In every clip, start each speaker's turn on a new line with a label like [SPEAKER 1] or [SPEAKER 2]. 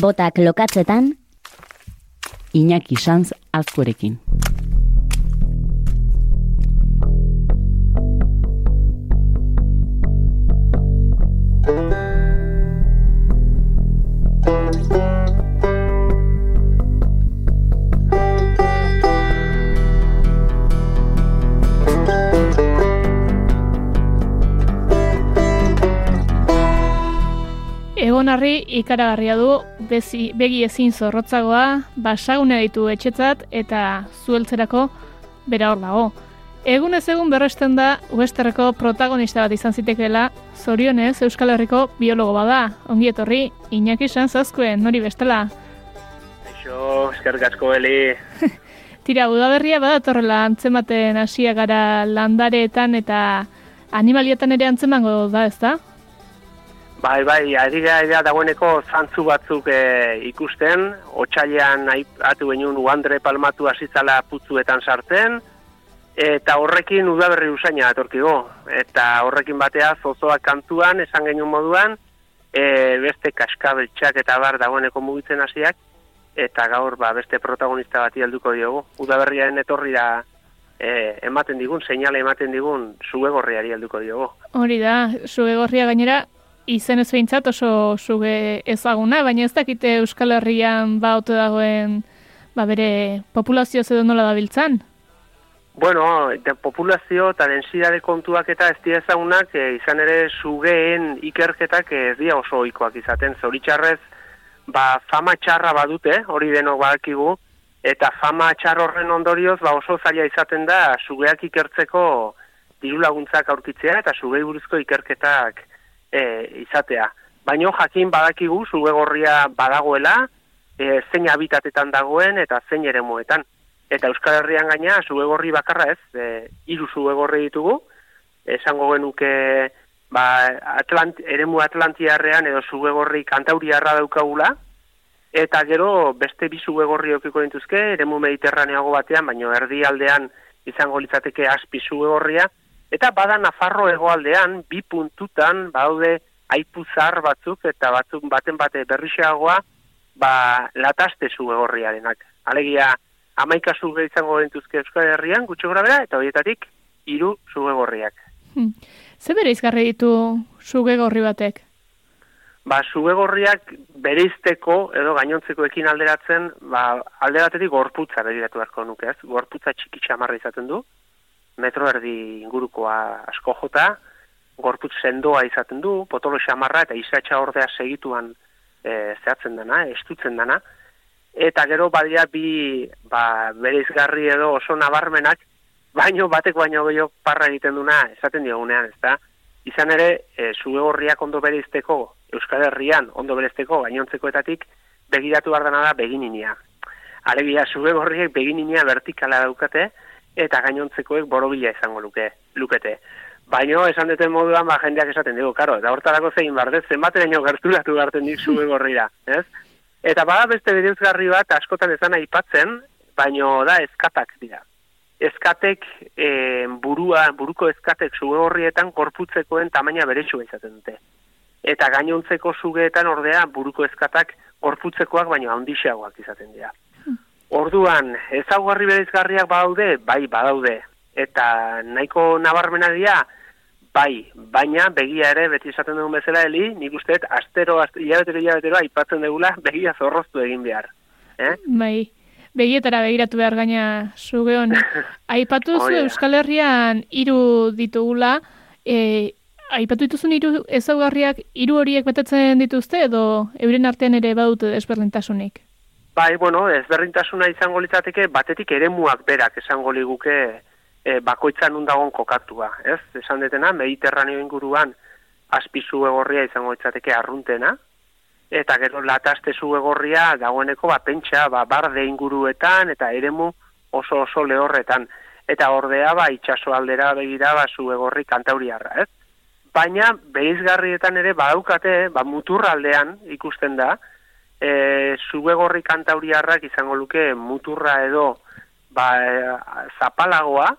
[SPEAKER 1] Botak lokatzetan,
[SPEAKER 2] Iñaki Sanz azkorekin.
[SPEAKER 3] Egonarri ikaragarria du bezi, begi ezin zorrotzagoa, basagune ditu etxetzat eta zueltzerako bera hor dago. Egun ez egun berresten da Westerreko protagonista bat izan zitekeela, zorionez Euskal Herriko biologo bada. Ongi etorri, Iñaki Sanzazkuen, nori bestela.
[SPEAKER 4] Eixo, eskerrik asko beli.
[SPEAKER 3] Tira, udaberria badatorrela antzematen hasia gara landareetan eta animalietan ere antzemango da, ez da?
[SPEAKER 4] Bai, bai, ari gara dagoeneko zantzu batzuk e, ikusten, otxailean atu genuen uandre palmatu hasizala putzuetan sartzen, eta horrekin udaberri usaina atorkigo. Eta horrekin batea zozoak kantuan, esan genuen moduan, e, beste kaskabeltxak eta bar dagoeneko mugitzen hasiak, eta gaur ba, beste protagonista bati helduko diogu. Udaberriaren etorri da e, ematen digun, seinale ematen digun, zugegorriari helduko diogu.
[SPEAKER 3] Hori da, zugegorria gainera, izen ez behintzat oso zuge ezaguna, baina ez dakite Euskal Herrian ba ote dagoen ba bere populazio edo nola dabiltzan?
[SPEAKER 4] Bueno, de populazio eta densidade kontuak eta ez dira ezagunak e, izan ere zugeen ikerketak ez dira oso ohikoak izaten. Zoritxarrez, ba, fama txarra badute, hori denok badakigu, eta fama txar horren ondorioz ba, oso zaila izaten da zugeak ikertzeko diru laguntzak aurkitzea eta zugei buruzko ikerketak e, izatea. Baino jakin badakigu zugegorria badagoela, e, zein habitatetan dagoen eta zein ere muetan. Eta Euskal Herrian gaina zugegorri bakarra ez, e, iru zugegorri ditugu, esango genuke ba, Atlant, eremu Atlantiarrean edo zugegorri kantauriarra daukagula, eta gero beste bi zugegorri okiko dintuzke, eremu mediterraneago batean, baino erdi aldean izango litzateke aspi zugegorria, Eta bada Nafarro hegoaldean bi puntutan baude aipuzar batzuk eta batzuk baten bate berrixeagoa ba lataste zu egorriarenak. Alegia amaika zuge izango dentuzke Euskal Herrian gutxo grabera eta horietatik hiru zuge gorriak.
[SPEAKER 3] Hmm. Ze bere izgarri ditu zuge gorri batek?
[SPEAKER 4] Ba, zuge gorriak bereizteko edo gainontzeko ekin alderatzen, ba, alde batetik gorputza begiratu beharko nuke ez. Gorputza txiki txamarra izaten du, metro erdi ingurukoa asko jota, gorputz sendoa izaten du, potolo xamarra eta izatxa ordea segituan e, zehatzen dena, estutzen dena, eta gero badia bi ba, bereizgarri edo oso nabarmenak, baino batek baino gehiago parra egiten duna esaten diogunean, ez da? Izan ere, e, zuge horriak ondo bereizteko, Euskal Herrian ondo bereizteko gainontzekoetatik, begiratu behar da begininia. Alegia, zuge horriek begininia vertikala daukate, eta gainontzekoek borobila izango luke, lukete. Baino, esan duten moduan, ba, jendeak esaten dugu, karo, eta hortarako zein bardez, zenbateraino gerturatu garten dik zube gorrira, ez? Eta bada beste bereuzgarri bat askotan ezan aipatzen, baino da eskatak dira. Eskatek e, burua, buruko eskatek zuge horrietan korputzekoen tamaina beretsua izaten dute. Eta gainontzeko zugeetan ordea buruko eskatak korputzekoak baino handixeagoak izaten dira. Orduan, ezaugarri bereizgarriak badaude, bai badaude. Eta nahiko nabarmena dira, bai, baina begia ere beti esaten dugun bezala heli, nik usteet astero, astero, hilabetero, hilabetero, aipatzen dugula begia zorroztu egin behar. Eh?
[SPEAKER 3] Bai, begietara begiratu behar gaina zuge honi. Aipatu zu Euskal Herrian hiru ditugula, e, aipatu dituzun hiru ezaugarriak hiru horiek betetzen dituzte edo euren artean ere badute desberdintasunik?
[SPEAKER 4] Bai, bueno, ezberdintasuna izango litzateke batetik eremuak berak esango liguke e, bakoitzan undagon kokatua, ez? Esan detena, mediterraneo inguruan azpizu egorria izango litzateke arruntena, eta gero lataste zu egorria dagoeneko ba, pentsa ba, barde inguruetan eta eremu oso oso lehorretan. Eta ordea ba, itxaso aldera begira ba, zu egorri kantauriarra, ez? Baina, beizgarrietan ere badaukate, ba, muturraldean ikusten da, e, zubegorri kantauriarrak izango luke muturra edo ba, e, zapalagoa,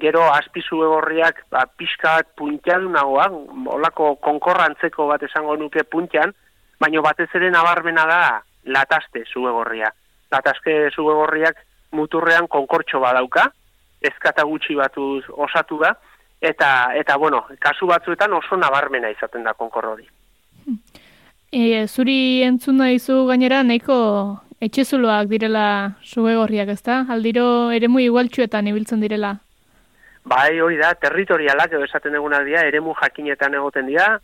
[SPEAKER 4] gero azpi zubegorriak ba, pixka bat puntiadunagoa, olako konkorrantzeko bat esango nuke puntian, baino batez ere nabarmena da lataste zuegorria. Lataste zuegorriak muturrean konkortxo badauka, ezkata gutxi batuz osatu da, eta, eta bueno, kasu batzuetan oso nabarmena izaten da konkor hori.
[SPEAKER 3] E, zuri entzun izu gainera nahiko etxezuloak direla zuegorriak ezta? Aldiro eremu igualtxuetan ibiltzen direla?
[SPEAKER 4] Bai, hori da, territorialak edo esaten eguna dira, eremu jakinetan egoten dira,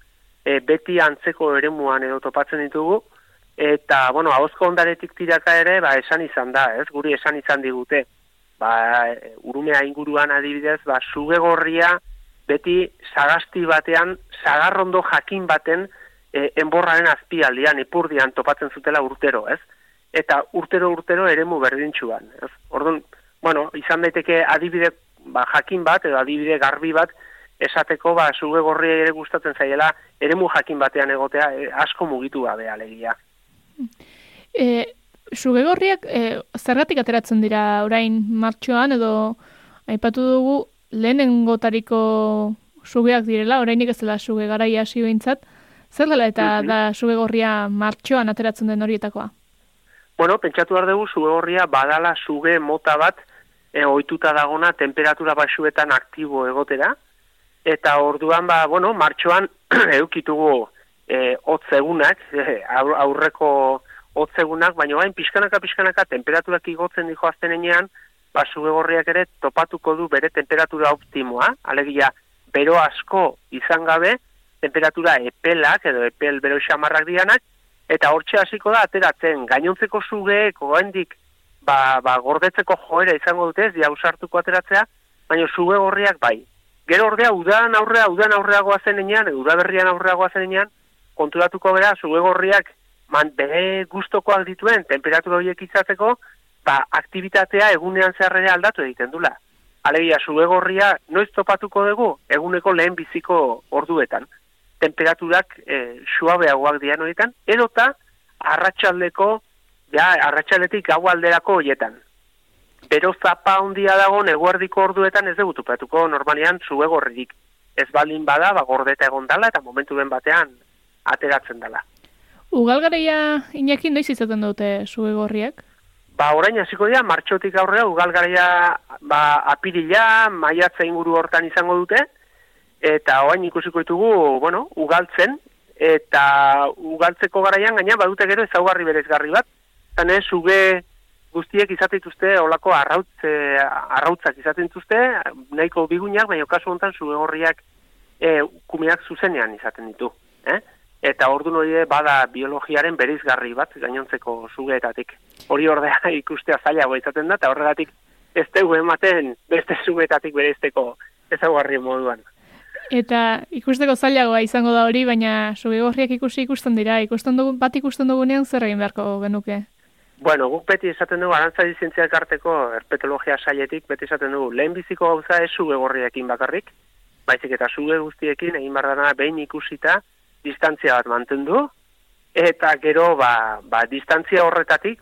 [SPEAKER 4] e, beti antzeko eremuan edo topatzen ditugu, eta, bueno, hauzko ondaretik tiraka ere, ba, esan izan da, ez, guri esan izan digute, ba, urumea inguruan adibidez, ba, suge gorria, beti sagasti batean, sagarrondo jakin baten, e, enborraren azpialdian, ipurdian topatzen zutela urtero, ez? Eta urtero urtero eremu berdintxuan, ez? Orduan, bueno, izan daiteke adibide ba, jakin bat edo adibide garbi bat esateko ba suge gorri ere gustatzen zaiela eremu jakin batean egotea e, asko mugitu gabe alegia.
[SPEAKER 3] E, suge gorriak e, zergatik ateratzen dira orain martxoan edo aipatu dugu lehenengotariko sugeak direla, orainik ez dela suge garaia hasi behintzat, zer dela eta mhm. da suge gorria martxoan ateratzen den horietakoa?
[SPEAKER 4] Bueno, pentsatu behar dugu suge gorria badala suge mota bat e, oituta dagona temperatura basuetan aktibo egotera, eta orduan, ba, bueno, martxoan eukitugu e, otzegunak, e, aurreko otzegunak, baina bain pixkanaka pixkanaka temperaturak igotzen dijo aztenean, ba, gorriak ere topatuko du bere temperatura optimoa, alegia, bero asko izan gabe, temperatura epelak, edo epel bero xamarrak dianak, eta hortxe hasiko da, ateratzen, gainontzeko zugeek, oendik, ba, ba, gordetzeko joera izango dute, ez diausartuko ateratzea, baina suge gorriak bai. Gero ordea, udan aurrea, udan aurreagoa zenean, udaberrian aurreagoa zenean, konturatuko bera, suge gorriak man, bere guztokoak dituen, temperatura horiek izateko, ba, aktivitatea egunean zeharrere aldatu egiten dula. Alegia, suge gorria, noiz topatuko dugu, eguneko lehen biziko orduetan. Temperaturak e, suabeagoak dian horietan, edota, arratsaldeko ja, arratsaletik gau alderako hoietan. Bero zapa handia dago neguerdiko orduetan ez dugu tupatuko normalian zue gorririk. Ez baldin bada, ba, gordeta egon dala eta momentu ben batean ateratzen dala.
[SPEAKER 3] Ugalgareia inakin noiz izaten dute zue gorriak?
[SPEAKER 4] Ba, orain hasiko dira, martxotik aurrea, ugalgareia ba, apirila, maiatza inguru hortan izango dute, eta orain ikusiko ditugu, bueno, ugaltzen, eta ugaltzeko garaian gaina badute gero ezaugarri berezgarri bat, Zan ez, zuge guztiek izaten dituzte, olako arrautze, arrautzak izaten dituzte, nahiko bigunak, baina kasu honetan zuge horriak e, kumiak zuzenean izaten ditu. Eh? Eta ordu hori bada biologiaren berizgarri bat gainontzeko zugeetatik. Hori ordea ikustea zailago izaten da, eta horregatik ez dugu ematen beste zugeetatik bereizteko ezaguarri moduan.
[SPEAKER 3] Eta ikusteko zailagoa izango da hori, baina zuge ikusi ikusten dira, ikusten dugu, bat ikusten dugunean zer egin beharko genuke?
[SPEAKER 4] Bueno, guk beti esaten dugu, arantza dizintziak arteko erpetologia sailetik, beti esaten dugu, lehenbiziko gauza ez zuge gorriakin bakarrik, baizik eta zuge guztiekin egin bardana behin ikusita, distantzia bat mantendu, eta gero, ba, ba distantzia horretatik,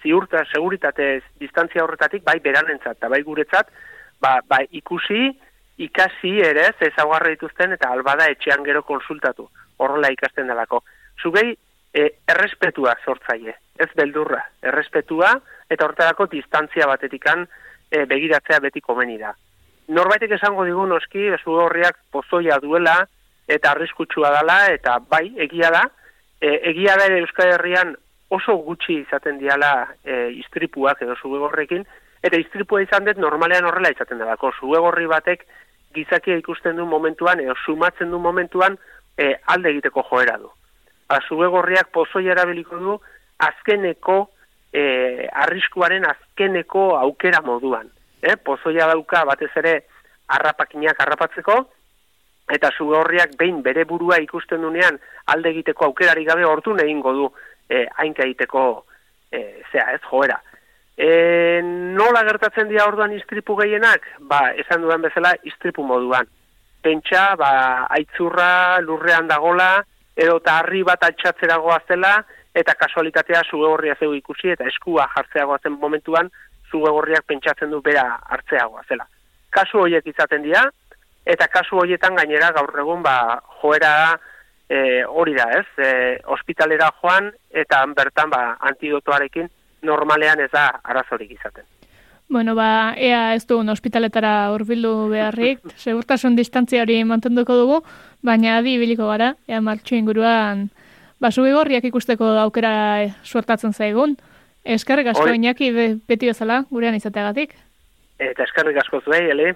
[SPEAKER 4] ziurta, seguritate distantzia horretatik, bai beranentzat, eta bai guretzat, ba, ba ikusi, ikasi ere, ezaguarra dituzten, eta albada etxean gero konsultatu, horrela ikasten delako. Zugei, e, errespetua sortzaile, ez beldurra, errespetua eta hortarako distantzia batetikan e, begiratzea beti komeni da. Norbaitek esango digu noski, zu horriak pozoia duela eta arriskutsua dela eta bai, egia da, e, egia da ere Euskal Herrian oso gutxi izaten diala e, istripuak edo zuegorrekin, eta istripua izan dut normalean horrela izaten delako. Zuegorri batek gizakia ikusten du momentuan, edo sumatzen du momentuan, e, alde egiteko joera du azube gorriak pozoi erabiliko du azkeneko e, arriskuaren azkeneko aukera moduan. E, pozoia dauka batez ere harrapakinak harrapatzeko, eta zube gorriak behin bere burua ikusten dunean alde egiteko aukerari gabe hortu egingo du e, hainka egiteko e, zea, ez joera. E, nola gertatzen dira orduan istripu gehienak? Ba, esan dudan bezala istripu moduan. Pentsa, ba, aitzurra lurrean dagola, edo eta harri bat altxatzeragoa zela, eta kasualitatea zuge zeu ikusi, eta eskua jartzeagoa zen momentuan, zuge pentsatzen du bera hartzeagoa zela. Kasu horiek izaten dira, eta kasu horietan gainera gaur egun ba, joera e, hori da, ez? E, ospitalera joan eta bertan ba antidotoarekin normalean ez da arazorik izaten.
[SPEAKER 3] Bueno, ba, ea ez dugun ospitaletara hurbildu beharrik, segurtasun distantzia hori mantenduko dugu, baina adi biliko gara, ea martxu inguruan, ba, gorriak ikusteko aukera suertatzen zaigun. Eskerrik asko, Inaki, beti bezala, gurean izateagatik.
[SPEAKER 4] Eta eskerrik asko zuei, ele.